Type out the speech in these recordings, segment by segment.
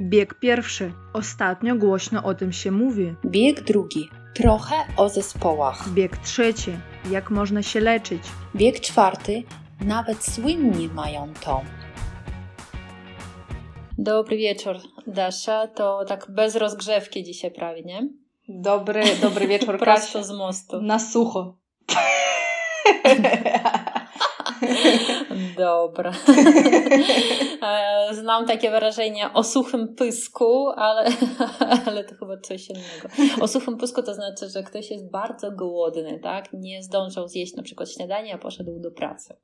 Bieg pierwszy. Ostatnio głośno o tym się mówi. Bieg drugi. Trochę o zespołach. Bieg trzeci. Jak można się leczyć. Bieg czwarty. Nawet słynni mają to. Dobry wieczór, Dasza. To tak bez rozgrzewki dzisiaj prawie, nie? Dobry, dobry wieczór, Prosto Kasia. z mostu. Na sucho. Dobra. Znam takie wyrażenie o suchym pysku, ale, ale to chyba coś innego. O suchym pysku to znaczy, że ktoś jest bardzo głodny, tak? Nie zdążył zjeść na przykład śniadania, a poszedł do pracy.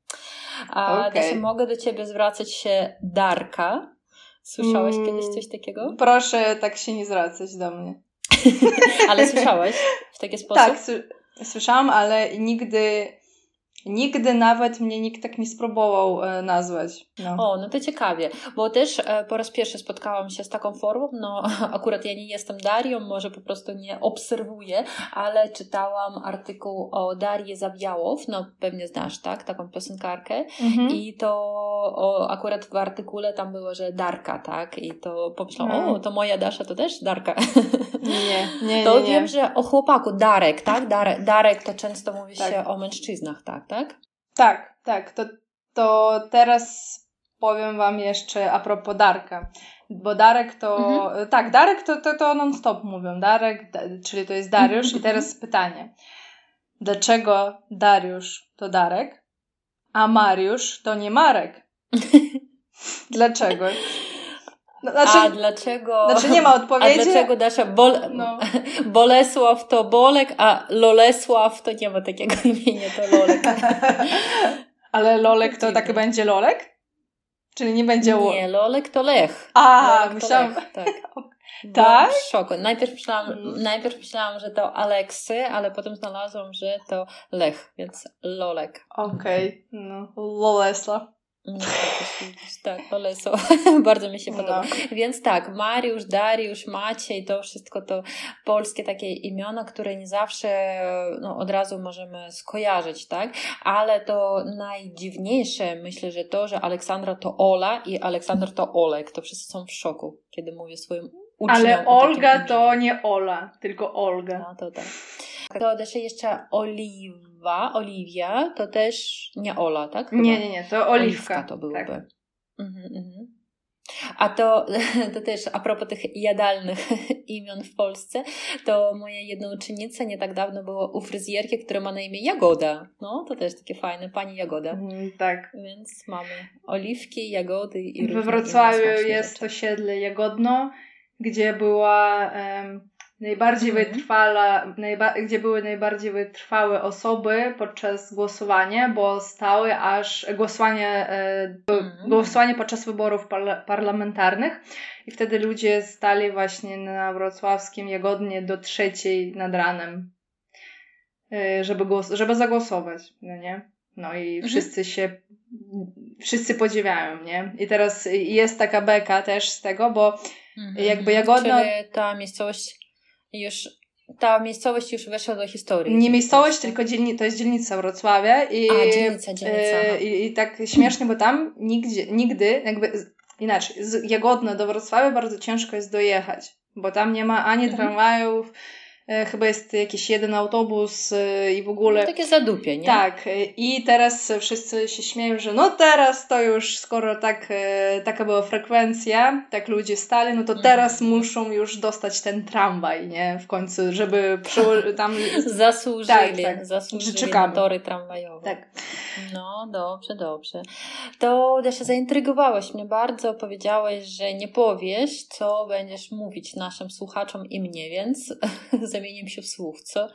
A okay. mogę do ciebie zwracać się Darka. Słyszałeś Mm. kiedyś coś takiego? Proszę tak się nie zwracać do mnie. Ale słyszałeś w taki sposób? Tak, sły- słyszałam, ale nigdy, nigdy nawet mnie nikt tak nie spróbował e, nazwać. No. O, no to ciekawie, bo też e, po raz pierwszy spotkałam się z taką formą, no akurat ja nie jestem Darią, może po prostu nie obserwuję, ale czytałam artykuł o Darii Zawiałow, no pewnie znasz, tak, taką piosenkarkę Mhm. i to o, akurat w artykule tam było, że Darka, tak, i to pomyślałam, No. o, to moja Dasza to też Darka. Nie, nie, To nie. nie. wiem, że o chłopaku, Darek, tak, Darek, Darek to często mówi Tak. się o mężczyznach, tak, tak? Tak, tak. To, to teraz powiem Wam jeszcze a propos Darka. Bo Darek to. Mhm. Tak, Darek to, to, to non-stop mówią. Darek, da, czyli to jest Dariusz. Mhm, I teraz pytanie. Dlaczego Dariusz to Darek, a Mariusz to nie Marek? Dlaczego? No, A znaczy, dlaczego... znaczy nie ma A odpowiedzi. dlaczego Dasza Bol... No. Bolesław to Bolek, a Lolesław to nie ma takiego imienia, to Lolek. Ale Lolek to taki będzie Lolek? Czyli nie będzie Lo- Nie, Lolek to Lech. A, Lolek myślałam. Lech, tak. Tak? W szoku. Najpierw myślałam, Mm. najpierw myślałam, że to Aleksy, ale potem znalazłam, że to Lech, więc Lolek. Okej, no. Lolesla. No, tak, Lolesław. Bardzo mi się No. podoba. Więc tak, Mariusz, Dariusz, Maciej, to wszystko to polskie takie imiona, które nie zawsze no, od razu możemy skojarzyć, tak? Ale to najdziwniejsze myślę, że to, że Aleksandra to Ola i Aleksander to Olek. To wszyscy są w szoku, kiedy mówię swoim uczniom. Ale Olga to nie Ola, tylko Olga. No to tak. To też jeszcze Oliwa, Oliwia, to też nie Ola, tak? Chyba. Nie, nie, nie, to Oliwka. to byłoby. Tak. Mhm, mhm. A to, to też a propos tych jadalnych imion w Polsce, to moja jedna uczennica nie tak dawno była u fryzjerki, która ma na imię Jagoda. No, to też takie fajne, pani Jagoda. Mm, Tak. Więc mamy oliwki, jagody i We Wrocławiu jest rzeczy. osiedle Jagodno, gdzie była em, najbardziej Mhm. wytrwala, najba, gdzie były najbardziej wytrwałe osoby podczas głosowania, bo stały aż głosowanie, e, Mhm. głosowanie podczas wyborów parla, parlamentarnych i wtedy ludzie stali właśnie na wrocławskim Jagodnie do trzeciej nad ranem, e, żeby, głos, żeby zagłosować, no nie? No i Mhm. wszyscy się, wszyscy podziwiają, nie? I teraz jest taka beka też z tego, bo Mhm. jakby Jagodno- Czyli ta miejscowość już, ta miejscowość już weszła do historii. nie miejscowość, tylko dzielni, to jest dzielnica Wrocławia i, A, dzielnica, dzielnica, e, i, i tak śmiesznie, bo tam nigdzie, nigdy jakby inaczej, z Jagodno do Wrocławia bardzo ciężko jest dojechać, bo tam nie ma ani Mhm. tramwajów, chyba jest jakiś jeden autobus e, i w ogóle No, takie zadupie, nie? Tak, y, i teraz wszyscy się śmieją, że no teraz to już, skoro tak, taka była frekwencja, tak ludzie stali, no to Mhm. teraz muszą już dostać ten tramwaj, nie? W końcu, żeby przyło- tam... Zasłużyli, Tak, tak. zasłużyli czekamy. na tory tramwajowe. Tak. No, dobrze, dobrze. To też zaintrygowałeś mnie bardzo. Powiedziałeś, że nie powiesz, co będziesz mówić naszym słuchaczom i mnie, więc zamienię się w słów. Co?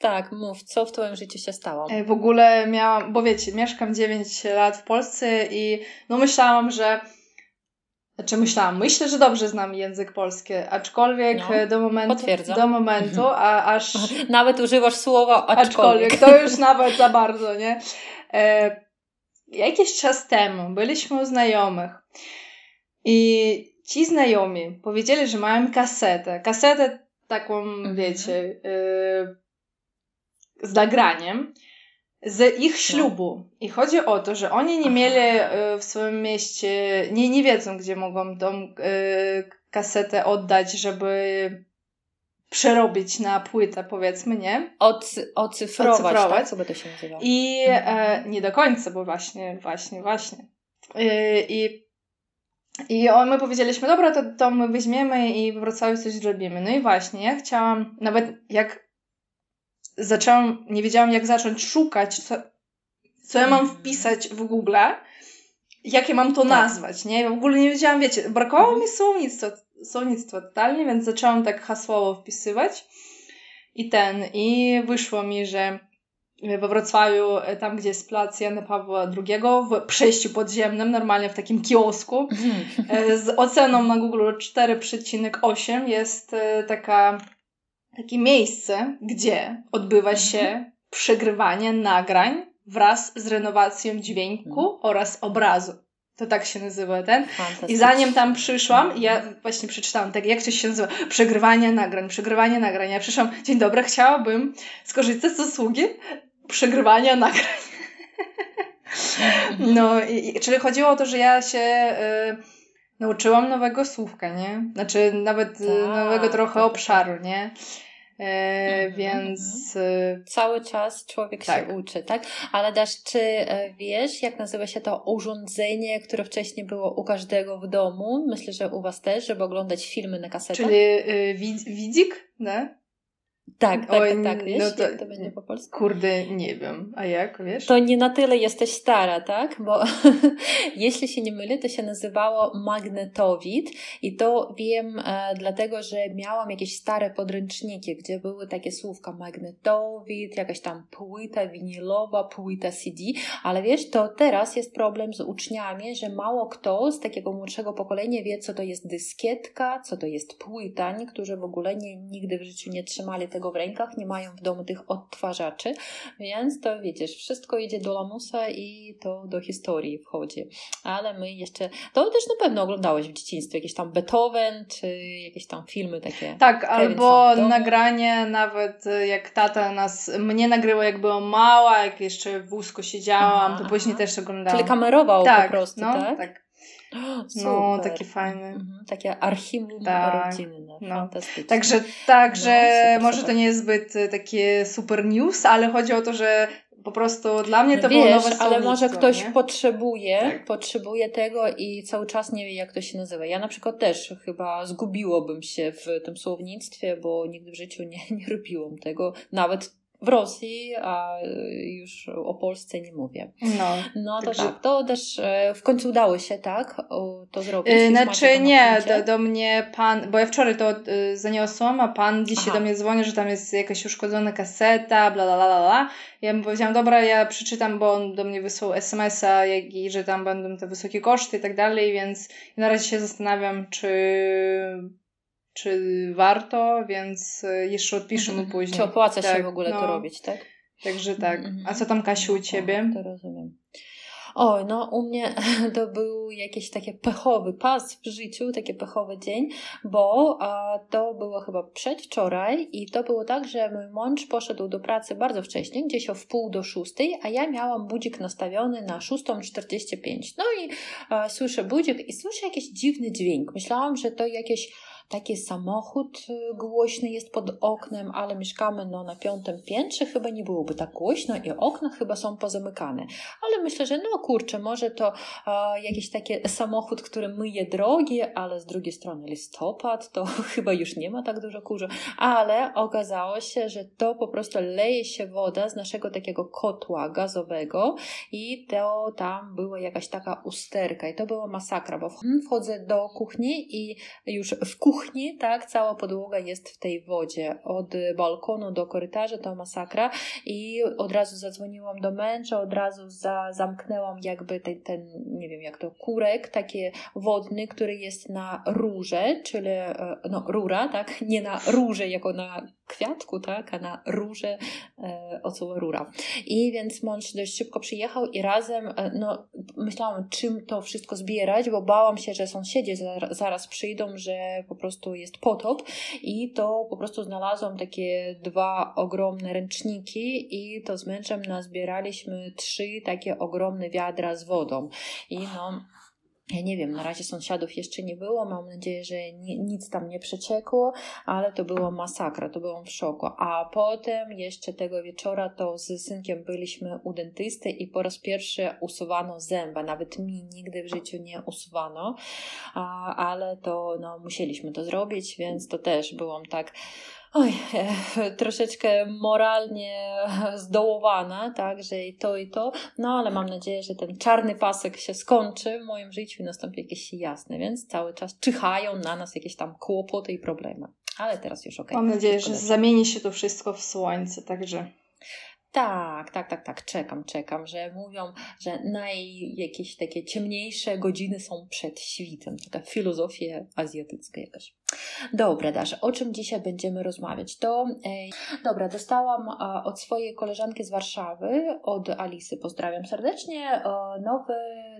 Tak, mów, co w Twoim życiu się stało? E, W ogóle miałam, bo wiecie, mieszkam 9 lat w Polsce i no myślałam, że znaczy myślałam, myślę, że dobrze znam język polski, aczkolwiek No, do momentu, potwierdzam. do momentu, a aż Nawet używasz słowa aczkolwiek. Aczkolwiek to już nawet za bardzo, nie? E, jakiś czas temu byliśmy u znajomych i ci znajomi powiedzieli, że mają kasetę. Kasetę taką, Mhm. wiecie, e, z nagraniem z ich ślubu. I chodzi o to, że oni nie mieli e, w swoim mieście, nie, nie wiedzą, gdzie mogą tą e, kasetę oddać, żeby przerobić na płytę, powiedzmy, nie? Od, ocyfrować, Ocyfrować. tak? Co by to się nazywało? I e, nie do końca, bo właśnie, właśnie, właśnie. E, I, i my powiedzieliśmy, dobra, to, to my weźmiemy i w Wrocławiu coś zrobimy. No i właśnie, ja chciałam, nawet jak zaczęłam, nie wiedziałam jak zacząć szukać, co, co ja mam wpisać w Google, jakie mam to Tak. nazwać, nie? W ogóle nie wiedziałam, wiecie, brakowało mi słownictwa, słownictwa totalnie, więc zaczęłam tak hasłowo wpisywać i ten, i wyszło mi, że we Wrocławiu, e, tam gdzie jest plac Jana Pawła II, w przejściu podziemnym, normalnie w takim kiosku, Mhm. e, z oceną na Google 4,8 jest e, taka, takie miejsce, gdzie odbywa się przegrywanie nagrań wraz z renowacją dźwięku oraz obrazu. To tak się nazywa ten. I zanim tam przyszłam, ja właśnie przeczytałam, tak jak to się nazywa, przegrywanie nagrań, przegrywanie nagrań. Ja przyszłam, dzień dobry, chciałabym skorzystać z usługi przegrywania nagrań. No, i, i, czyli chodziło o to, że ja się y, nauczyłam nowego słówka, nie? Znaczy nawet y, Tak, nowego trochę tak, obszaru, nie? E, Mhm, więc y, Cały czas człowiek Tak. się uczy, tak? Ale Dasz, czy e, wiesz, jak nazywa się to urządzenie, które wcześniej było u każdego w domu? Myślę, że u Was też, żeby oglądać filmy na kasetach. czyli y, wid- widzik, nie? Tak, tak, Oj, tak, tak. Wiesz, no to- jak to będzie po polsku? Kurde, nie wiem. A jak, wiesz? To nie na tyle jesteś stara, tak? Bo jeśli się nie mylę, to się nazywało magnetowid i to wiem e, dlatego, że miałam jakieś stare podręczniki, gdzie były takie słówka magnetowid, jakaś tam płyta winylowa, płyta CD, ale wiesz, to teraz jest problem z uczniami, że mało kto z takiego młodszego pokolenia wie, co to jest dyskietka, co to jest płyta. Niektórzy w ogóle nie, nigdy w życiu nie trzymali tego w rękach, nie mają w domu tych odtwarzaczy, więc to widzisz, wszystko idzie do lamusa i to do historii wchodzi. Ale my jeszcze, to też na pewno oglądałeś w dzieciństwie, jakieś tam Beethoven, czy jakieś tam filmy takie. Tak, albo nagranie nawet jak tata nas, mnie nagrywał jak byłam mała, jak jeszcze w wózku siedziałam, Aha, to później aha. też oglądałam. Czyli kamerował tak, po prostu, no, tak? tak. No, super. taki fajny. Mhm, takie archiwum Tak, rodzinne, no. fantastyczne. Także, także No, może to nie jest zbyt y, takie super news, ale chodzi o to, że po prostu dla mnie to No było wiesz, nowe ale może ktoś nie? potrzebuje, Tak. potrzebuje tego i cały czas nie wie, jak to się nazywa. Ja na przykład też chyba zgubiłabym się w tym słownictwie, bo nigdy w życiu nie, nie robiłam tego. Nawet w Rosji, a już o Polsce nie mówię. No. No to Także- tak, to też e, w końcu udało się, tak? To zrobić. Yy, Znaczy nie, do, do mnie pan, bo ja wczoraj to y, zaniosłam, a pan dzisiaj Aha. do mnie dzwoni, że tam jest jakaś uszkodzona kaseta, bla bla bla bla, bla. Ja mu powiedziałam, dobra, ja przeczytam, bo on do mnie wysłał SMS-a, i że tam będą te wysokie koszty i tak dalej, więc na razie się zastanawiam, czy, czy warto, więc y, jeszcze odpiszę mu Mhm. później. Czy opłaca się Tak, w ogóle to no. robić, tak? Także tak. Mhm. A co tam, Kasiu, u ciebie? To rozumiem. Oj, no u mnie to był jakiś taki pechowy pas w życiu, taki pechowy dzień, bo a, to było chyba przedwczoraj i to było tak, że mój mąż poszedł do pracy bardzo wcześnie, gdzieś o wpół do szóstej, a ja miałam budzik nastawiony na 6.45. No i a, słyszę budzik i słyszę jakiś dziwny dźwięk. Myślałam, że to jakieś taki samochód y, głośny jest pod oknem, ale mieszkamy no, na piątym piętrze, chyba nie byłoby tak głośno i okna chyba są pozamykane. Ale myślę, że no kurczę, może to e, jakiś taki samochód, który myje drogi, ale z drugiej strony listopad, to chyba już nie ma tak dużo kurzu. Ale okazało się, że to po prostu leje się woda z naszego takiego kotła gazowego i to tam była jakaś taka usterka i to była masakra, bo wchodzę do kuchni i już w kuchni, tak, cała podłoga jest w tej wodzie. Od balkonu do korytarza to masakra i od razu zadzwoniłam do męża, od razu za, zamknęłam jakby ten, ten, nie wiem jak to, kurek taki wodny, który jest na rurze, czyli e, no rura, tak, nie na rurze jako na kwiatku, tak, a na rurze e, ocoła rura. I więc mąż dość szybko przyjechał i razem, e, no myślałam czym to wszystko zbierać, bo bałam się, że sąsiedzi zar- zaraz przyjdą, że po prostu jest potop i to po prostu znalazłam takie dwa ogromne ręczniki i to z mężem nazbieraliśmy trzy takie ogromne wiadra z wodą. I no ja nie wiem, na razie sąsiadów jeszcze nie było, mam nadzieję, że ni nic tam nie przeciekło, ale to było masakra, to byłam w szoku. A potem jeszcze tego wieczora to z synkiem byliśmy u dentysty i po raz pierwszy usuwano zęba. Nawet mi nigdy w życiu nie usuwano, a, ale to no, musieliśmy to zrobić, więc to też byłam tak oj, troszeczkę moralnie zdołowana, tak, że i to, i to, no ale mam nadzieję, że ten czarny pasek się skończy w moim życiu i nastąpi jakieś jasne, więc cały czas czyhają na nas jakieś tam kłopoty i problemy. Ale teraz już okej. Okay. Mam nadzieję, że zamieni się to wszystko w słońce, także... Tak, tak, tak, tak, czekam, czekam, że mówią, że naj jakieś takie ciemniejsze godziny są przed świtem. Taka filozofia azjatycka jakaś. Dobra, Dasza, o czym dzisiaj będziemy rozmawiać? To, e, dobra, dostałam od swojej koleżanki z Warszawy, od Alisy, pozdrawiam serdecznie, nowy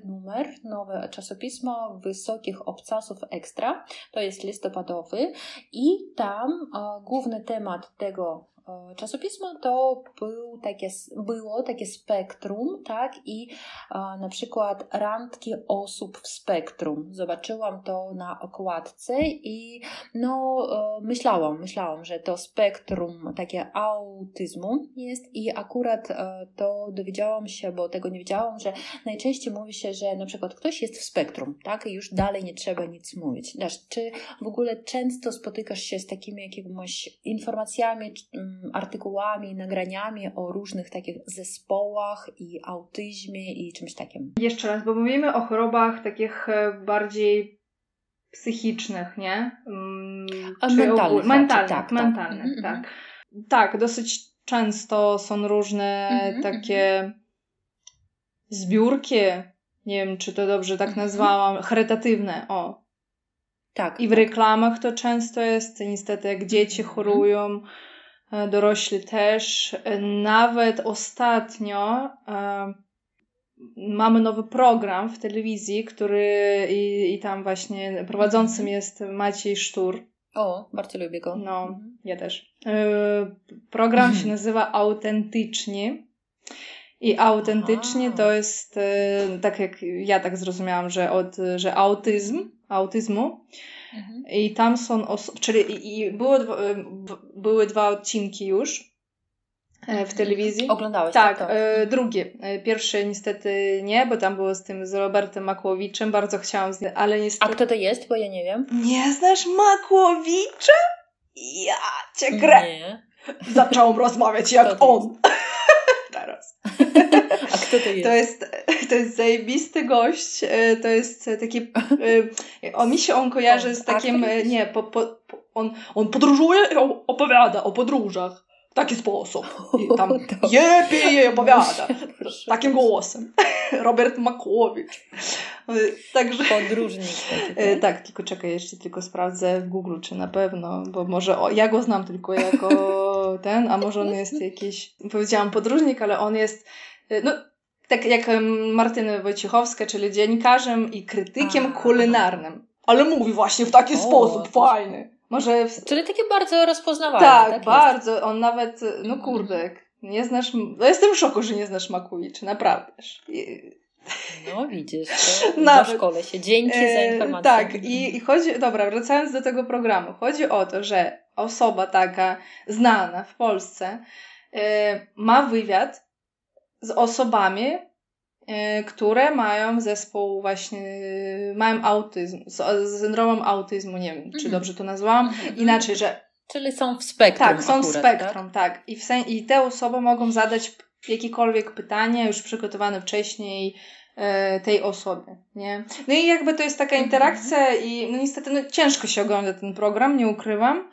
numer, nowe czasopismo Wysokich Obcasów Ekstra. To jest listopadowy i tam główny temat tego E, czasopismo to był takie, było takie spektrum, tak? I e, na przykład randki osób w spektrum. Zobaczyłam to na okładce i no e, myślałam, myślałam, że to spektrum takie autyzmu jest i akurat to dowiedziałam się, bo tego nie wiedziałam, że najczęściej mówi się, że na przykład ktoś jest w spektrum, tak? I już dalej nie trzeba nic mówić. Dasz, czy w ogóle często spotykasz się z takimi jakimiś informacjami, mm, artykułami, nagraniami o różnych takich zespołach i autyzmie i czymś takim. Jeszcze raz, bo mówimy o chorobach takich e, bardziej psychicznych, nie? Mm, Czy mentalnych. Mentalnych, tak, mentalnych, tak. tak. Mhm. Tak, dosyć często są różne mm-hmm, takie mm-hmm. zbiórki, nie wiem, czy to dobrze tak mm-hmm. nazwałam, charytatywne, o. Tak. I w reklamach to często jest, niestety jak dzieci chorują, E, dorośli też. E, nawet ostatnio e, mamy nowy program w telewizji, który i, i tam właśnie prowadzącym mhm. jest Maciej Sztur. O, bardzo lubię go. No, mhm. ja też. Program się nazywa Autentyczni. I autentycznie Aha. to jest, tak jak ja tak zrozumiałam, że, od, że autyzm, autyzmu Mhm. I tam są osoby, czyli i było, były dwa odcinki już e, w mhm. telewizji. Oglądałeś tak? Tak, e, drugie. E, pierwsze niestety nie, bo tam było z tym z Robertem Makłowiczem, bardzo chciałam, z... ale niestety... A kto to jest, bo ja nie wiem. Nie znasz Makłowicza? Ja cię grę! Nie. Zacząłem rozmawiać jak on. A kto to jest? To jest, to jest zajebisty gość. E, to jest taki. E, on mi się on kojarzy z takim. E, nie, po, po, on, on podróżuje i opowiada o podróżach w taki sposób. I tam je, pije, opowiada. Takim głosem. Robert Makłowicz. Także... Podróżnik. Taki, tak? tak, tylko czekaj, jeszcze tylko sprawdzę w Google, czy na pewno, bo może o, ja go znam tylko jako ten, a może on jest jakiś, powiedziałam podróżnik, ale on jest Y, no, tak jak Martyna Wojciechowska, czyli dziennikarzem i krytykiem A. kulinarnym. Ale mówi właśnie w taki o, sposób fajny. Może w... Czyli takie bardzo rozpoznawalne. Tak, tak bardzo. Jest. On nawet, no kurde, nie znasz. No jestem w szoku, że nie znasz Makuiczy, naprawdę. No widzisz, Nawet. szkole się. Dzięki za e, informację. tak, i, i chodzi, dobra, wracając do tego programu. Chodzi o to, że osoba taka znana w Polsce e, ma wywiad z osobami, e, które mają zespół właśnie, mają autyzm, z syndromem autyzmu, nie wiem, czy mhm. dobrze to nazwałam, mhm. inaczej, że... Czyli są w spektrum Tak, są akurat, w spektrum, tak. tak. I, w sen- I te osoby mogą zadać jakiekolwiek pytanie już przygotowane wcześniej tej osobie, nie? No i jakby to jest taka mhm. interakcja i no niestety no, ciężko się ogląda ten program, nie ukrywam,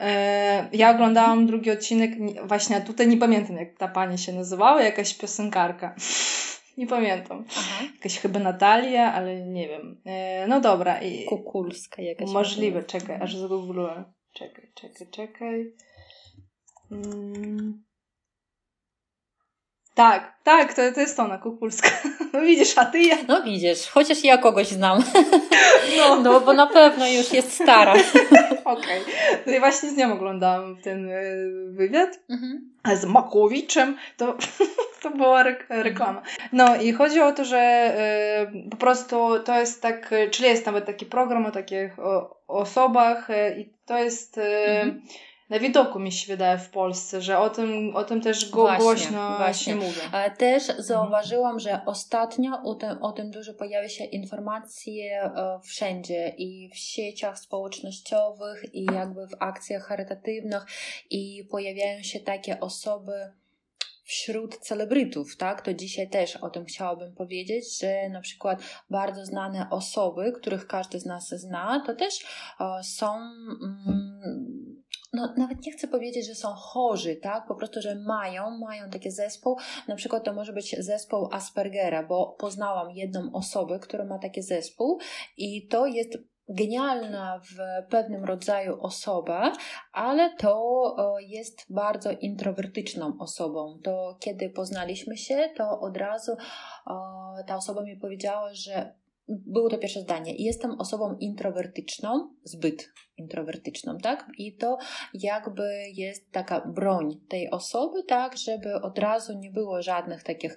E, ja oglądałam drugi odcinek, właśnie tutaj nie pamiętam jak ta pani się nazywała, jakaś piosenkarka. Nie pamiętam. Aha. Jakaś chyba Natalia, ale nie wiem. E, no dobra. I Kukulska jakaś. Możliwe, czekaj, aż zgoogluję. Czekaj, czekaj, czekaj. Hmm. Tak, tak, to, to jest ona, Kukulska. No widzisz, a ty ja. No widzisz, chociaż ja kogoś znam. No, no bo na pewno już jest stara. Okej. Okay. Ja właśnie z nią oglądałam ten e, wywiad. Mhm. A z Makowiczem to, to była reklama. No i chodzi o to, że y, po prostu to jest tak, czyli jest nawet taki program o takich o, osobach y, i to jest mhm na widoku mi się wydaje w Polsce, że o tym, o tym też go, właśnie, głośno właśnie. się mówi. Też zauważyłam, że ostatnio o tym, o tym dużo pojawia się informacje e, wszędzie i w sieciach społecznościowych i jakby w akcjach charytatywnych i pojawiają się takie osoby wśród celebrytów, tak? To dzisiaj też o tym chciałabym powiedzieć, że na przykład bardzo znane osoby, których każdy z nas zna, to też e, są mm, no, nawet nie chcę powiedzieć, że są chorzy, tak? Po prostu, że mają, mają taki zespół. Na przykład to może być zespół Aspergera, bo poznałam jedną osobę, która ma taki zespół i to jest genialna w pewnym rodzaju osoba, ale to jest bardzo introwertyczną osobą. To kiedy poznaliśmy się, to od razu ta osoba mi powiedziała, że było to pierwsze zdanie. Jestem osobą introwertyczną, zbyt introwertyczną, tak? I to jakby jest taka broń tej osoby, tak, żeby od razu nie było żadnych takich,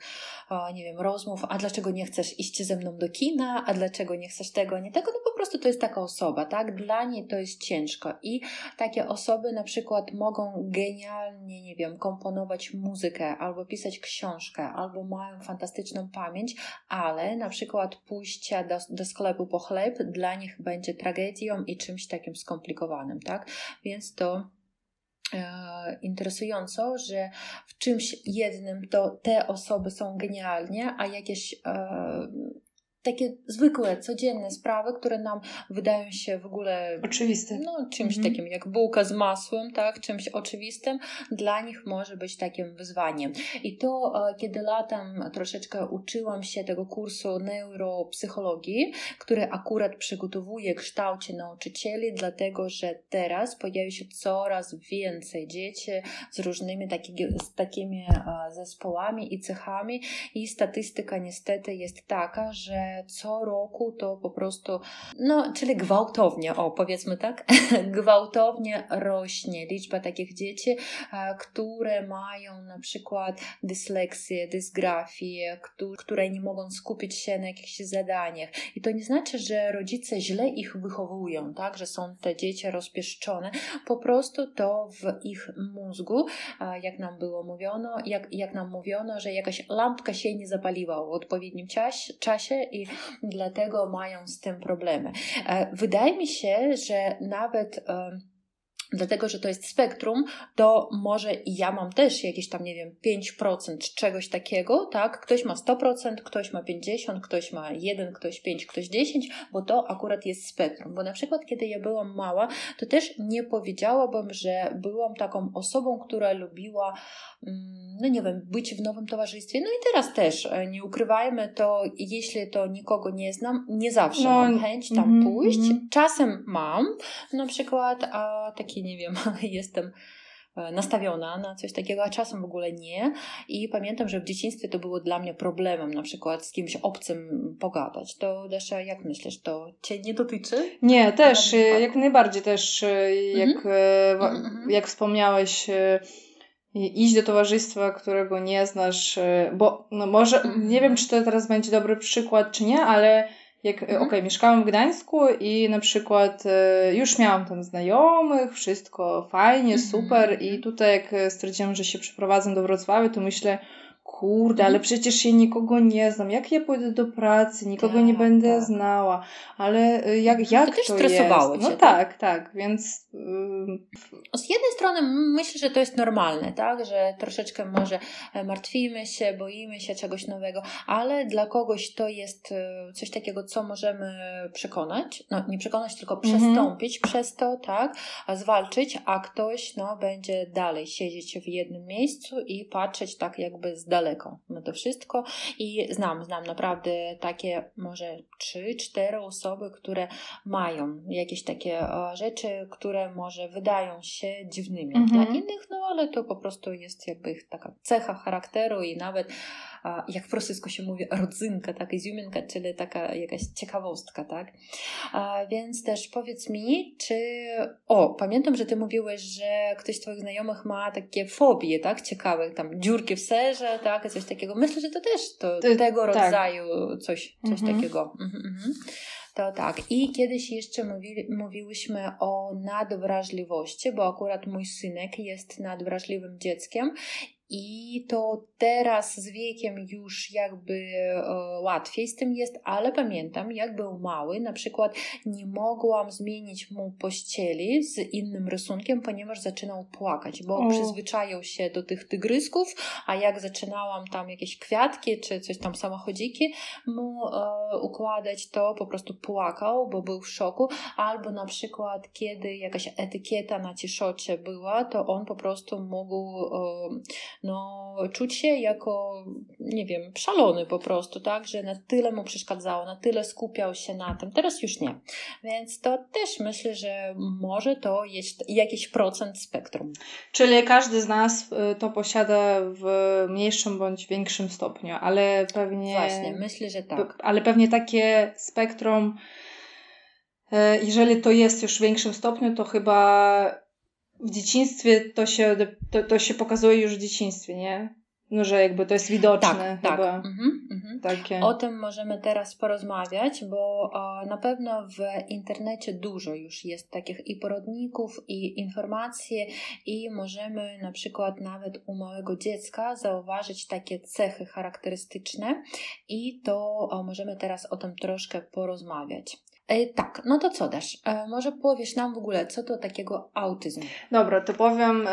nie wiem, rozmów, a dlaczego nie chcesz iść ze mną do kina, a dlaczego nie chcesz tego, nie tego, no po prostu to jest taka osoba, tak? Dla niej to jest ciężko i takie osoby na przykład mogą genialnie, nie wiem, komponować muzykę, albo pisać książkę, albo mają fantastyczną pamięć, ale na przykład pójście do, do sklepu po chleb dla nich będzie tragedią i czymś takim skomplikowanym skomplikowanym, tak? Więc to e, interesująco, że w czymś jednym to te osoby są genialnie, a jakieś e, takie zwykłe, codzienne sprawy, które nam wydają się w ogóle oczywiste. No, czymś mhm. takim jak bułka z masłem, tak, czymś oczywistym, dla nich może być takim wyzwaniem. I to, e, kiedy latem troszeczkę uczyłam się tego kursu neuropsychologii, który akurat przygotowuje kształcie nauczycieli, dlatego że teraz pojawi się coraz więcej dzieci z różnymi taki, z takimi e, zespołami i cechami i statystyka niestety jest taka, że co roku to po prostu, no, czyli gwałtownie, o powiedzmy tak, gwałtownie rośnie liczba takich dzieci, które mają na przykład dysleksję, dysgrafię, które nie mogą skupić się na jakichś zadaniach. I to nie znaczy, że rodzice źle ich wychowują, tak, że są te dzieci rozpieszczone, po prostu to w ich mózgu, jak nam było mówiono, jak, jak nam mówiono, że jakaś lampka się nie zapaliła w odpowiednim czasie i dlatego mają z tym problemy. E, wydaje mi się, że nawet dlatego że to jest spektrum, to może ja mam też jakieś tam, nie wiem, 5% czegoś takiego, tak? Ktoś ma 100%, ktoś ma 50%, ktoś ma 1, ktoś 5, ktoś 10, bo to akurat jest spektrum. Bo na przykład, kiedy ja byłam mała, to też nie powiedziałabym, że byłam taką osobą, która lubiła, mm, no nie wiem, być w nowym towarzystwie. No i teraz też, e, nie ukrywajmy to, jeśli to nikogo nie znam, nie zawsze no, mam chęć tam mm, pójść. Mm. Czasem mam, na przykład a, taki nie wiem, jestem e, nastawiona na coś takiego, a czasem w ogóle nie. I pamiętam, że w dzieciństwie to było dla mnie problemem, na przykład z kimś obcym pogadać. To Desza, jak myślisz, to Cię nie dotyczy? Nie, też, jak najbardziej też, e, jak, mhm. mm-hmm. jak wspomniałeś, iść do towarzystwa, którego nie znasz, bo no może, nie wiem, czy to teraz będzie dobry przykład, czy nie, ale jak, mhm. okej, okay, mieszkałam w Gdańsku i na przykład e, już miałam tam znajomych, wszystko fajnie, mhm. super i tutaj jak stwierdziłam, że się przeprowadzam do Wrocławia, to myślę, kurde, ale mhm. przecież ja nikogo nie znam. Jak ja pójdę do pracy? Nikogo tak, nie będę tak. znała. Ale y, jak, jak to, też to stresowało jest? No cię, tak, tak, tak, więc... Yy... Z jednej strony myślę, że to jest normalne, tak? Że troszeczkę może e, martwimy się, boimy się czegoś nowego, ale dla kogoś to jest e, coś takiego, co możemy przekonać, no nie przekonać, tylko mhm. przestąpić przez to, tak? A zwalczyć, a ktoś, no, będzie dalej siedzieć w jednym miejscu i patrzeć tak jakby z daleka daleko na to wszystko i znam, znam naprawdę takie może trzy, cztery osoby, które mają jakieś takie e, rzeczy, które może wydają się dziwnymi mhm. dla innych, no ale to po prostu jest jakby ich taka cecha charakteru i nawet jak w rosyjsku się mówi, rodzynka, taka izjuminka, czyli taka jakaś ciekawostka, tak? Więc też powiedz mi, czy... O, pamiętam, że ty mówiłeś, że ktoś z twoich znajomych ma takie fobie, tak? Ciekawe, tam dziurki w serze, tak? Coś takiego. Myślę, że to też to, tego tak. rodzaju coś, coś mhm. takiego. Mhm, mhm. To tak. I kiedyś jeszcze mówili, mówiłyśmy o nadwrażliwości, bo akurat mój synek jest nadwrażliwym dzieckiem i to teraz z wiekiem już jakby e, łatwiej z tym jest, ale pamiętam, jak był mały, na przykład nie mogłam zmienić mu pościeli z innym rysunkiem, ponieważ zaczynał płakać, bo o. przyzwyczaił się do tych tygrysków, a jak zaczynałam tam jakieś kwiatki czy coś tam samochodziki mu e, układać, to po prostu płakał, bo był w szoku, albo na przykład kiedy jakaś etykieta na ciszocie była, to on po prostu mógł e, no, czuć się jako, nie wiem, szalony po prostu, tak, że na tyle mu przeszkadzało, na tyle skupiał się na tym. Teraz już nie. Więc to też myślę, że może to jest jakiś procent spektrum. Czyli każdy z nas y, to posiada w mniejszym bądź większym stopniu, ale pewnie. Właśnie, myślę, że tak. Ale pewnie takie spektrum, y, jeżeli to jest już w większym stopniu, to chyba w dzieciństwie to się, to, to się pokazuje już w dzieciństwie, nie? No, że jakby to jest widoczne tak, chyba. Tak. Mhm, mhm. Takie. O tym możemy teraz porozmawiać, bo na pewno w internecie dużo już jest takich i porodników, i informacji, i możemy na przykład nawet u małego dziecka zauważyć takie cechy charakterystyczne, i to możemy teraz o tym troszkę porozmawiać. E, tak, no to co dasz? E, może powiesz nam w ogóle, co to takiego autyzm? Dobra, to powiem e,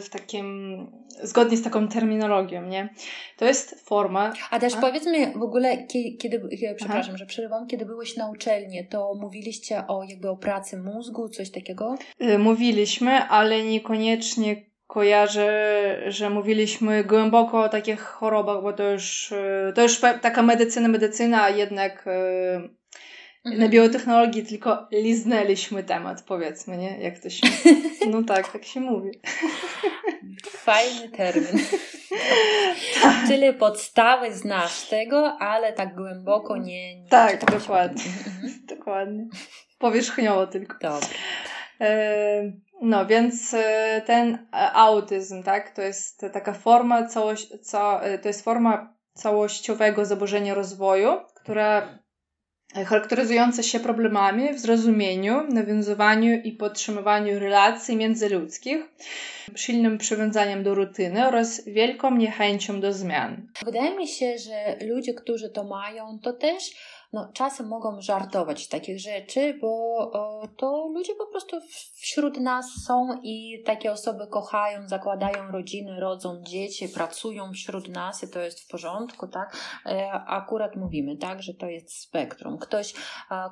w takim, zgodnie z taką terminologią, nie? To jest forma... A też A? powiedz mi w ogóle, kiedy, kiedy przepraszam, Aha. że przerywam, kiedy byłeś na uczelni, to mówiliście o jakby o pracy mózgu, coś takiego? Mówiliśmy, ale niekoniecznie kojarzę, że mówiliśmy głęboko o takich chorobach, bo to już, to już taka medycyna, medycyna, a jednak Mhm. Na biotechnologii tylko liznęliśmy temat, powiedzmy, nie? Jak to się... No tak, tak się mówi. Fajny termin. Czyli podstawy znasz tego, ale tak głęboko nie... nie tak, dokładnie. Mhm. dokładnie. Powierzchniowo tylko. Dobra. E, no, więc e, ten autyzm, tak, to jest taka forma całość, ca, e, to jest forma całościowego zaburzenia rozwoju, która charakteryzujące się problemami w zrozumieniu, nawiązywaniu i podtrzymywaniu relacji międzyludzkich, silnym przywiązaniem do rutyny oraz wielką niechęcią do zmian. Wydaje mi się, że ludzie, którzy to mają, to też no, czasem mogą żartować z takich rzeczy, bo o, to ludzie po prostu wśród nas są i takie osoby kochają, zakładają rodziny, rodzą dzieci, pracują wśród nas i to jest w porządku, tak? E, akurat mówimy, tak, że to jest spektrum. Ktoś,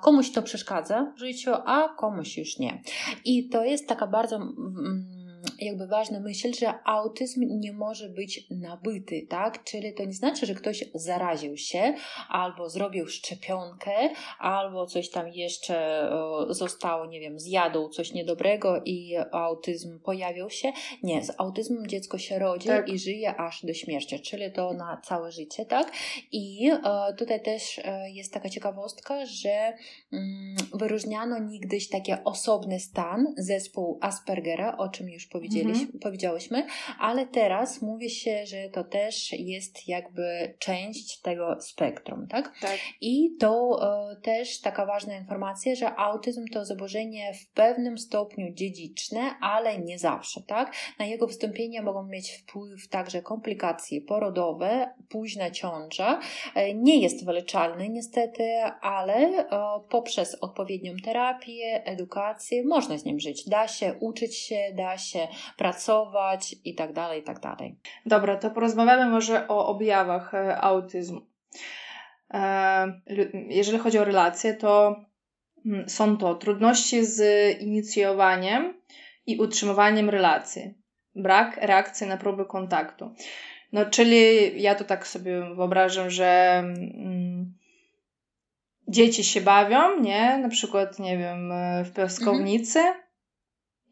komuś to przeszkadza w życiu, a komuś już nie. I to jest taka bardzo. Mm, jakby ważna myśl, że autyzm nie może być nabyty, tak? Czyli to nie znaczy, że ktoś zaraził się albo zrobił szczepionkę, albo coś tam jeszcze zostało, nie wiem, zjadł coś niedobrego i autyzm pojawił się. Nie, z autyzmem dziecko się rodzi tak. i żyje aż do śmierci, czyli to na całe życie, tak? I tutaj też e, jest taka ciekawostka, że mm, wyróżniano niegdyś taki osobny stan, zespół Aspergera, o czym już powiedzieliśmy, mhm. powiedziałyśmy, ale teraz mówi się, że to też jest jakby część tego spektrum, tak? tak. I to e, też taka ważna informacja, że autyzm to zaburzenie w pewnym stopniu dziedziczne, ale nie zawsze, tak? Na jego wystąpienie mogą mieć wpływ także komplikacje porodowe, późna ciąża. E, nie jest wyleczalny niestety, ale e, poprzez odpowiednią terapię, edukację można z nim żyć. Da się uczyć się, da się pracować i tak dalej, i tak dalej. Dobra, to porozmawiamy może o objawach e, autyzmu. E, jeżeli chodzi o relacje, to mm, są to trudności z inicjowaniem i utrzymywaniem relacji, brak reakcji na próby kontaktu. No, czyli ja to tak sobie wyobrażam, że mm, dzieci się bawią, nie? Na przykład, nie wiem, w piaskownicy mhm.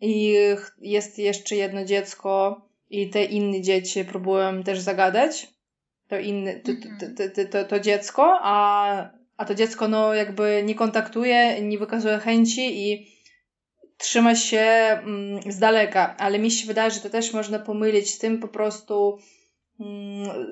I jest jeszcze jedno dziecko i te inne dzieci próbują też zagadać. To, inny, to, to, to, to, to dziecko, a, a to dziecko no jakby nie kontaktuje, nie wykazuje chęci i trzyma się mm, z daleka, ale mi się wydaje, że to też można pomylić z tym po prostu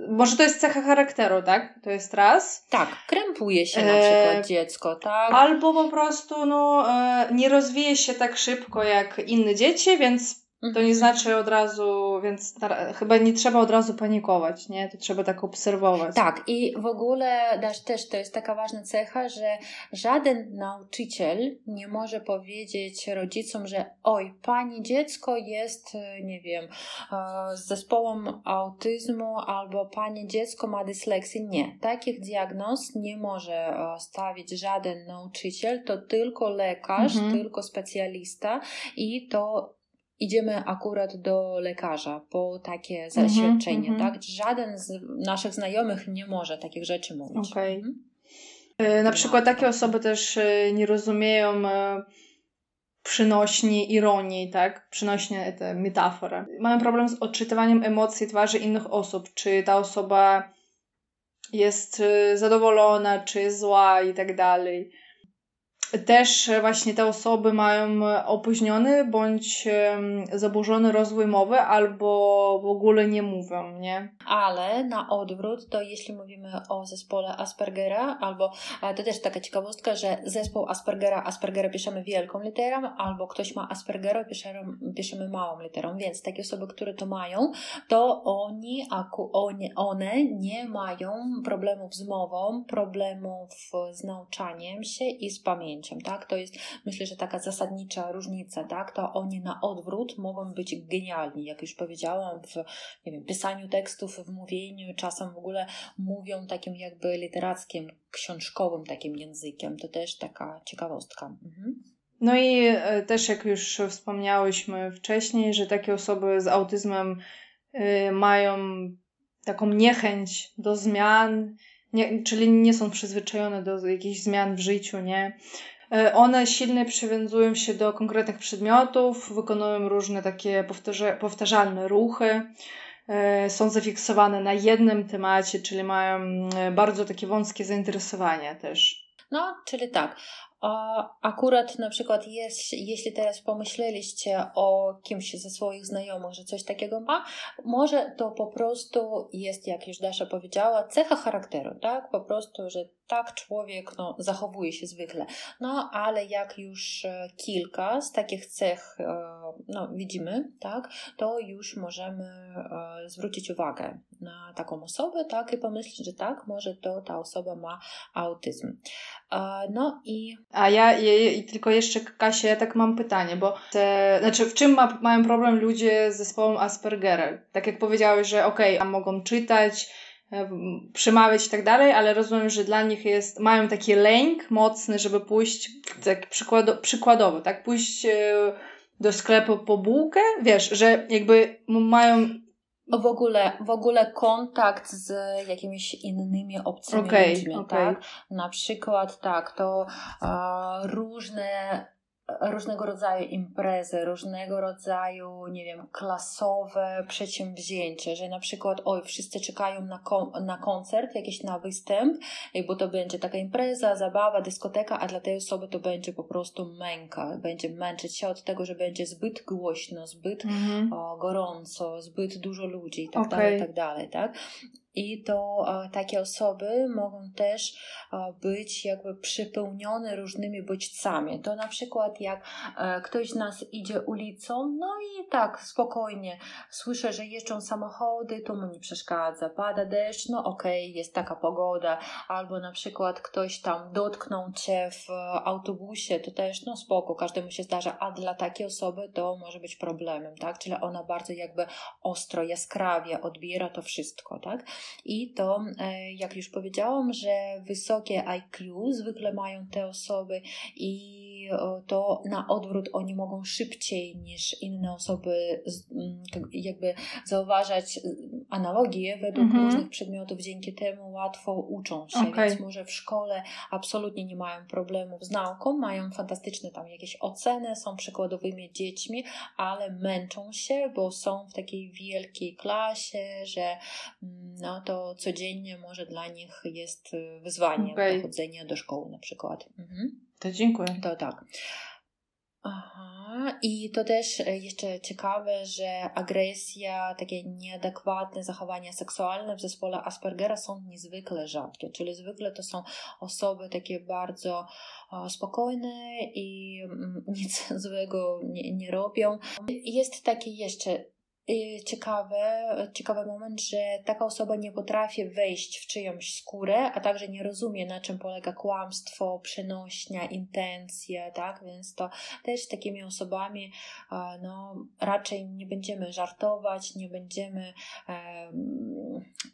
może to jest cecha charakteru, tak? To jest raz. Tak, krępuje się na przykład e... dziecko, tak? Albo po prostu no, e... nie rozwije się tak szybko jak inne dzieci, więc to nie mhm. znaczy od razu, więc chyba nie trzeba od razu panikować, nie? To trzeba tak obserwować. Tak, i w ogóle też, to jest taka ważna cecha, że żaden nauczyciel nie może powiedzieć rodzicom, że oj, pani dziecko jest, nie wiem, e, z zespołem autyzmu albo pani dziecko ma dysleksję. Nie, takich diagnoz nie może e, stawić żaden nauczyciel, to tylko lekarz, mhm. tylko specjalista i to idziemy akurat do lekarza po takie mhm, zaświadczenie, mm -hmm. tak? Żaden z naszych znajomych nie może takich rzeczy mówić. Okay. Mhm. E, na przykład takie osoby też e, nie rozumieją e, przynośni ironii, tak? Przynośnie te metafory. Mamy problem z odczytywaniem emocji twarzy innych osób. Czy ta osoba jest zadowolona, czy jest zła i tak dalej też właśnie te osoby mają opóźniony bądź zaburzony rozwój mowy albo w ogóle nie mówią, nie? Ale na odwrót, to jeśli mówimy o zespole Aspergera, albo to też taka ciekawostka, że zespół Aspergera, Aspergera piszemy wielką literą, albo ktoś ma Aspergera, piszemy, małą literą, więc takie osoby, które to mają, to oni, oni, one nie mają problemów z mową, problemów z nauczaniem się i z pamięcią tak? To jest, myślę, że taka zasadnicza różnica, tak? To oni na odwrót mogą być genialni, jak już powiedziałam, w nie wiem, pisaniu tekstów, w mówieniu, czasem w ogóle mówią takim jakby literackim, książkowym takim językiem. To też taka ciekawostka. Mhm. No i e, też jak już wspomniałyśmy wcześniej, że takie osoby z autyzmem y, mają taką niechęć do zmian, nie, czyli nie są przyzwyczajone do jakichś zmian w życiu, nie? E, one silnie przywiązują się do konkretnych przedmiotów, wykonują różne takie powtarza powtarzalne ruchy, e, są zafiksowane na jednym temacie, czyli mają e, bardzo takie wąskie zainteresowania też. No, czyli tak. Akurat na przykład jest, jeśli teraz pomyśleliście o kimś ze swoich znajomych, że coś takiego ma, może to po prostu jest, jak już Dasza powiedziała, cecha charakteru, tak? Po prostu, że tak człowiek no, zachowuje się zwykle. No ale jak już e, kilka z takich cech e, no, widzimy, tak, to już możemy e, zwrócić uwagę na taką osobę, tak, i pomyśleć, że tak, może to ta osoba ma autyzm. No i... A ja, i tylko jeszcze Kasia, ja tak mam pytanie, bo te, znaczy w czym ma, mają problem ludzie z zespołem Aspergera? Tak jak powiedziałeś, że okej, okay, mogą czytać, przemawiać i tak dalej, ale rozumiem, że dla nich jest, mają taki lęk mocny, żeby pójść, tak przykłado, przykładowo, tak, pójść e, do sklepu po bułkę, wiesz, że jakby mają w ogóle, w ogóle kontakt z jakimiś innymi obcymi okay, ludźmi, okay. tak? Na przykład tak, to uh, różne różnego rodzaju imprezy, różnego rodzaju, nie wiem, klasowe przedsięwzięcia, że na przykład, oj, wszyscy czekają na, kon na koncert, jakiś na występ, bo to będzie taka impreza, zabawa, dyskoteka, a dla tej osoby to będzie po prostu męka, będzie męczyć się od tego, że będzie zbyt głośno, zbyt -hmm. o, gorąco, zbyt dużo ludzi i tak okay. dalej, i tak dalej, tak? I to takie osoby mogą też być jakby przypełnione różnymi bodźcami. To na przykład jak e, ktoś z nas idzie ulicą, no i tak spokojnie słyszę, że jeżdżą samochody, to mu nie przeszkadza, pada deszcz, no okej, okay, jest taka pogoda, albo na przykład ktoś tam dotknął cię w autobusie, to też no spoko, każdemu się zdarza, a dla takiej osoby to może być problemem, tak? Czyli ona bardzo jakby ostro, jaskrawie odbiera to wszystko, tak? I to, e, jak już powiedziałam, że wysokie IQ zwykle mają te osoby i to na odwrót oni mogą szybciej niż inne osoby jakby zauważać analogie według mhm. różnych przedmiotów, dzięki temu łatwo uczą się, okay. więc może w szkole absolutnie nie mają problemów z nauką, mają fantastyczne tam jakieś oceny, są przykładowymi dziećmi, ale męczą się, bo są w takiej wielkiej klasie, że no to codziennie może dla nich jest wyzwanie okay. do chodzenia do szkoły na przykład. Mhm. To dziękuję. To tak. Aha, i to też e, jeszcze ciekawe, że agresja, takie nieadekwatne zachowania seksualne w zespole Aspergera są niezwykle rzadkie, czyli zwykle to są osoby takie bardzo spokojne i mm, nic złego nie, nie robią. Jest takie jeszcze ciekawe, ciekawy moment, że taka osoba nie potrafi wejść w czyjąś skórę, a także nie rozumie, na czym polega kłamstwo, przenośnia, intencja, tak? Więc to też z takimi osobami no, raczej nie będziemy żartować, nie będziemy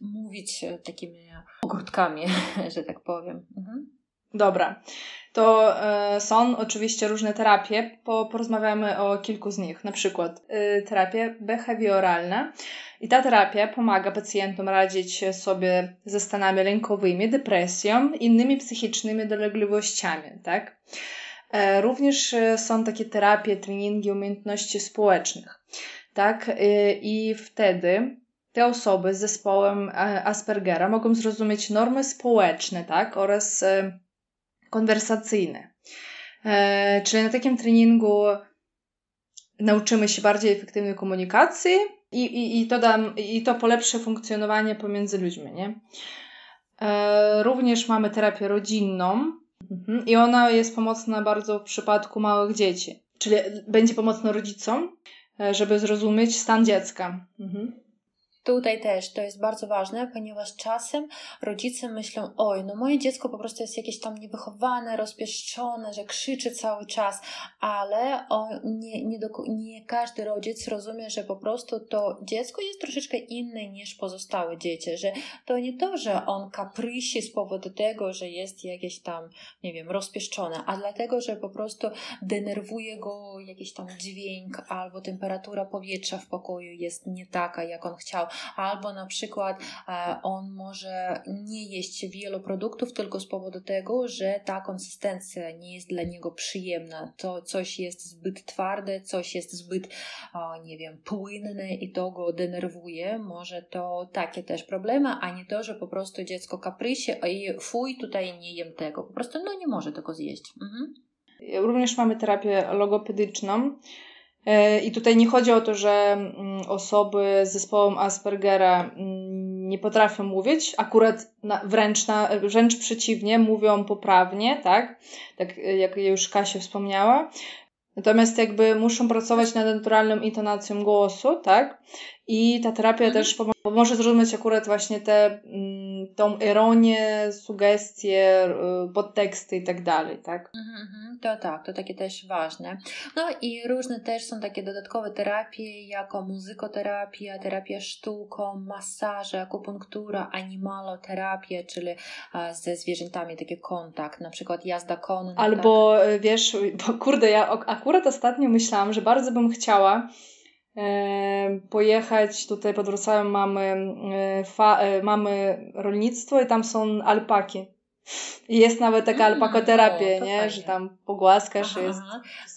mówić takimi ogródkami, że tak powiem. Mhm. Dobra. To e, są oczywiście różne terapie. Po, porozmawiamy o kilku z nich. Na przykład e, terapia behawioralna. I ta terapia pomaga pacjentom radzić sobie ze stanami lękowymi, depresją, innymi psychicznymi dolegliwościami. Tak? E, również są takie terapie, treningi umiejętności społecznych. Tak? I wtedy te osoby z zespołem Aspergera mogą zrozumieć normy społeczne, tak? Oraz konwersacyjny. E, czyli na takim treningu nauczymy się bardziej efektywnej komunikacji i, i, i, to, dam, i to polepszy funkcjonowanie pomiędzy ludźmi. Nie? E, również mamy terapię rodzinną mhm. i ona jest pomocna bardzo w przypadku małych dzieci. Czyli będzie pomocna rodzicom, e, żeby zrozumieć stan dziecka. Mhm. Tutaj też to jest bardzo ważne, ponieważ czasem rodzice myślą, oj, no moje dziecko po prostu jest jakieś tam niewychowane, rozpieszczone, że krzyczy cały czas, ale on, nie, nie, do, nie każdy rodzic rozumie, że po prostu to dziecko jest troszeczkę inne niż pozostałe dzieci, że to nie to, że on kaprysi z powodu tego, że jest jakieś tam, nie wiem, rozpieszczone, a dlatego, że po prostu denerwuje go jakiś tam dźwięk albo temperatura powietrza w pokoju jest nie taka, jak on chciał albo na przykład e, on może nie jeść wielu produktów tylko z powodu tego, że ta konsystencja nie jest dla niego przyjemna. To coś jest zbyt twarde, coś jest zbyt, nie wiem, płynne i to go denerwuje. Może to takie też problemy, a nie to, że po prostu dziecko kaprysi i fuj, tutaj nie jem tego. Po prostu no nie może tego zjeść. Mhm. Również mamy terapię logopedyczną. E, I tutaj nie chodzi o to, że mm, osoby z zespołem Aspergera mm, nie potrafią mówić, akurat na, wręcz, na, wręcz przeciwnie, mówią poprawnie, tak? Tak jak już Kasia wspomniała. Natomiast jakby muszą pracować nad naturalną intonacją głosu, tak? I ta terapia mhm. też pomoże zrozumieć akurat właśnie te, mm, tą ironię, sugestie, y, podteksty i tak dalej, tak? Mhm, mhm. to tak, to takie też ważne. No i różne też są takie dodatkowe terapie, jako muzykoterapia, terapia sztuką, masaże, akupunktura, animaloterapia, czyli ze zwierzętami taki kontakt, na przykład jazda konna. Albo tak? wiesz, bo kurde, ja akurat ostatnio myślałam, że bardzo bym chciała pojechać tutaj pod Wrocławiem mamy, fa, e, mamy rolnictwo i tam są alpaki. I jest nawet taka mm, alpakoterapia, nie? Fajnie. Że tam pogłaskasz aha, jest.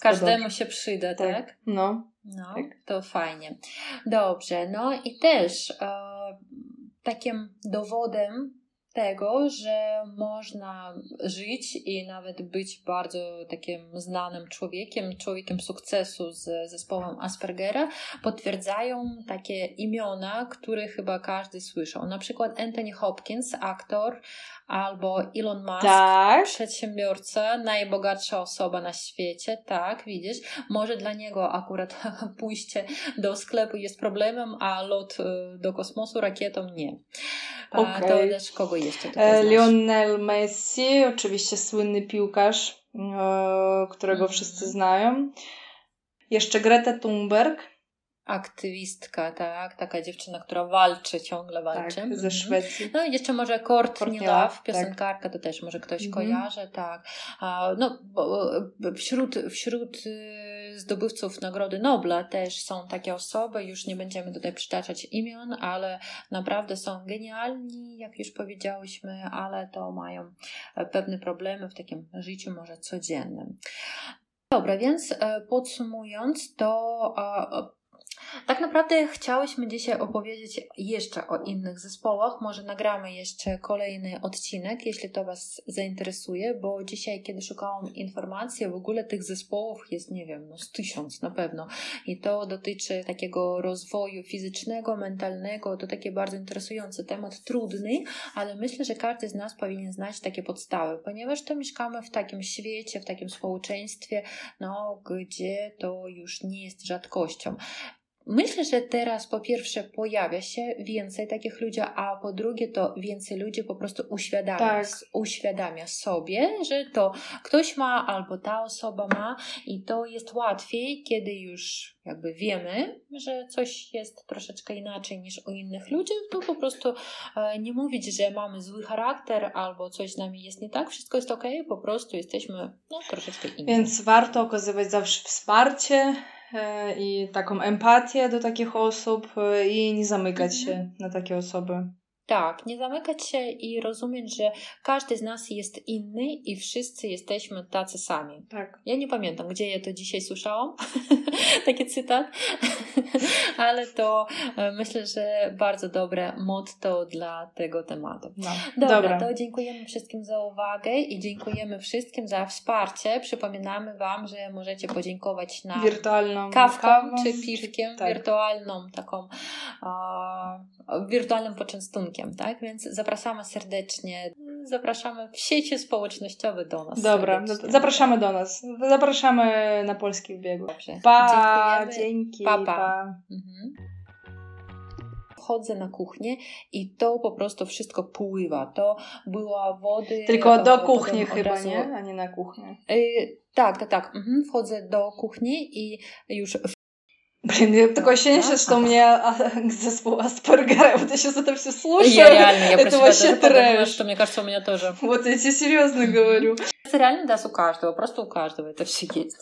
Każdemu się przyda, tak? tak? No. No, tak. to fajnie. Dobrze, no i też e, takim dowodem tego, że można żyć i nawet być bardzo takim znanym człowiekiem, człowiekiem sukcesu z zespołem Aspergera, potwierdzają takie imiona, które chyba każdy słyszał. Na przykład Anthony Hopkins, aktor, albo Elon Musk, tak. przedsiębiorca, najbogatsza osoba na świecie, tak, widzisz, może dla niego akurat pójście do sklepu jest problemem, a lot y, do kosmosu rakietą nie. Okay. To też kogo jeszcze tutaj e, Lionel Messi, oczywiście słynny piłkarz, e, którego mm. wszyscy znają. Jeszcze Greta Thunberg. aktywistka, tak, taka dziewczyna, która walczy, ciągle walczy. Tak, ze Szwecji. No i jeszcze może Courtney, Love, tak. piosenkarka, to też może ktoś Mhm. kojarzy, tak. No, e, wśród, wśród y, zdobywców Nagrody Nobla też są takie osoby, już nie będziemy tutaj przytaczać imion, ale naprawdę są genialni, jak już powiedziałyśmy, ale to mają e, pewne problemy w takim życiu może codziennym. Dobra, więc e, podsumując, to tak naprawdę chciałyśmy dzisiaj opowiedzieć jeszcze o innych zespołach. Może nagramy jeszcze kolejny odcinek, jeśli to Was zainteresuje, bo dzisiaj, kiedy szukałam informacji, w ogóle tych zespołów jest, nie wiem, no z tysiąc na pewno. I to dotyczy takiego rozwoju fizycznego, mentalnego. To taki bardzo interesujący temat, trudny, ale myślę, że każdy z nas powinien znać takie podstawy, ponieważ to mieszkamy w takim świecie, w takim społeczeństwie, no, gdzie to już nie jest rzadkością. Myślę, że teraz po pierwsze pojawia się więcej takich ludzi, a po drugie to więcej ludzi po prostu uświadamia, Tak. uświadamia sobie, że to ktoś ma albo ta osoba ma i to jest łatwiej, kiedy już jakby wiemy, że coś jest troszeczkę inaczej niż u innych ludzi, to po prostu e, nie mówić, że mamy zły charakter albo coś z nami jest nie tak, wszystko jest ok, po prostu jesteśmy no, troszeczkę inni. Więc warto okazywać zawsze wsparcie i taką empatię do takich osób e, i nie zamykać Mhm. się na takie osoby. Tak, nie zamykać się i rozumieć, że każdy z nas jest inny i wszyscy jesteśmy tacy sami. Tak. Ja nie pamiętam, gdzie ja to dzisiaj słyszałam, taki cytat, ale to e, myślę, że bardzo dobre motto dla tego tematu. No. Dobra, Dobra. to dziękujemy wszystkim za uwagę i dziękujemy wszystkim za wsparcie. Przypominamy Wam, że możecie podziękować nam Wirtualną kawką kawą, czy piwkiem, tak. wirtualną taką a, wirtualnym poczęstunkiem, tak? Więc zapraszamy serdecznie, zapraszamy w sieci społecznościowe do nas. Dobra, no serdecznie. zapraszamy do nas. Zapraszamy na polski biegu. Dobrze. Pa, Dziękujemy. dzięki. Pa, pa. pa. Mhm. Wchodzę na kuchnię i to po prostu wszystko pływa. To była wody. Tylko do kuchni chyba, razu- nie? A nie na kuchnię. Y, tak, tak, tak. Mhm. Wchodzę do kuchni i już Блин, я такое ощущение сейчас, что у меня Аспергера. Вот я сейчас это все слушаю. Я реально, я это вообще трэш. что мне кажется, у меня тоже. Вот я тебе серьезно говорю. Это реально, да, у каждого, просто у каждого это все есть.